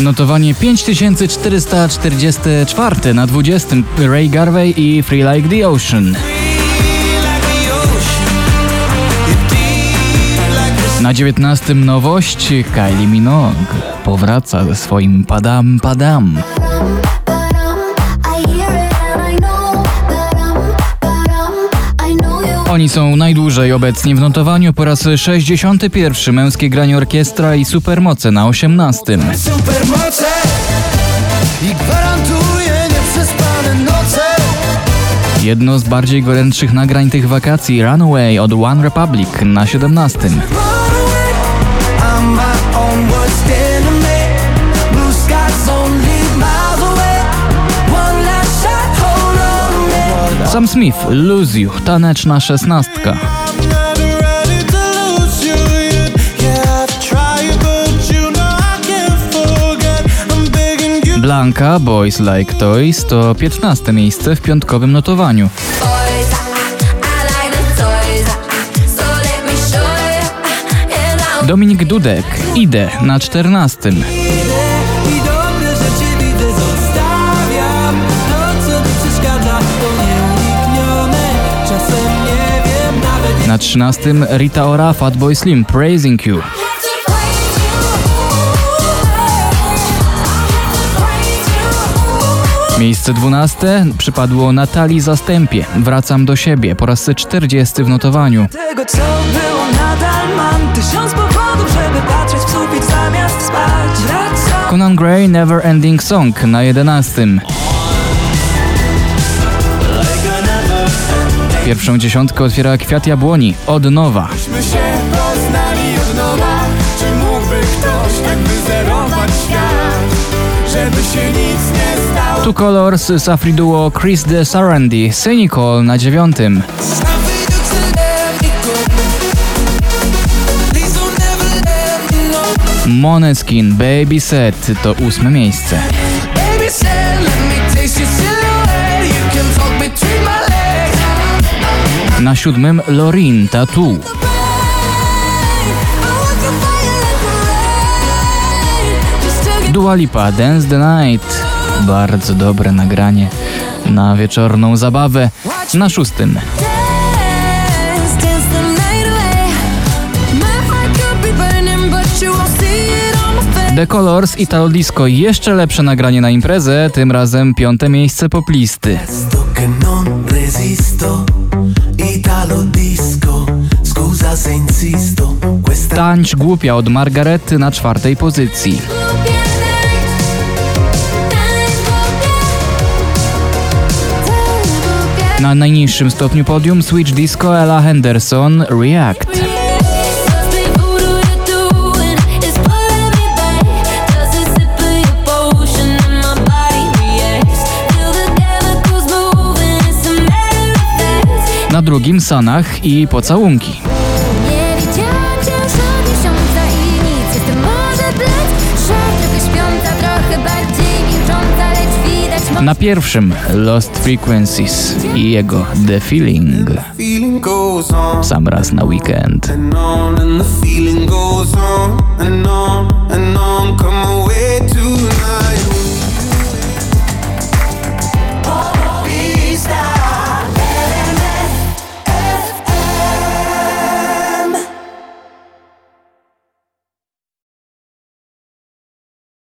Notowanie 5444 na 20 Ray Garvey i Free Like the Ocean. Na 19 nowość Kylie Minogue powraca ze swoim Padam Padam. Oni są najdłużej obecnie w notowaniu po raz 61. Męskie granie orkiestra i supermoce na 18. Supermoce i nieprzespane noce. Jedno z bardziej gorętszych nagrań tych wakacji Runaway od One Republic na 17. Sam Smith, Lose You, taneczna szesnastka. Blanka, Boys Like Toys to 15 miejsce w piątkowym notowaniu. Dominik Dudek, Idę na 14. Na 13 Rita Ora, Fatboy Slim, Praising You. Miejsce 12 przypadło Natalii Zastępie. Wracam do siebie po raz 40 w notowaniu. Tego co było nadal mam tysiąc powodów, żeby patrzeć w sufit zamiast spać. Wracam. Conan Gray Never Ending Song na 11. Pierwszą dziesiątkę otwiera Kwiat Jabłoni od nowa. Myśmy się poznali od nowa. Czy mógłby ktoś tak wyzerować świat, żeby się nic nie stało? Two Colors, Safri Duo, Chris de Sarandi, Cynical na dziewiątym. Moneskin, Baby Set to ósme miejsce. Na siódmym Lorin Tattoo. Dua Lipa Dance the Night. Bardzo dobre nagranie na wieczorną zabawę. Na szóstym. The Colors Italo Disco jeszcze lepsze nagranie na imprezę, tym razem piąte miejsce poplisty. Tańcz głupia od Margarety na czwartej pozycji. Na najniższym stopniu podium Switch Disco Ella Henderson React. Drugim Sanach i Pocałunki. Na pierwszym Lost Frequencies i jego The Feeling. Sam raz na weekend.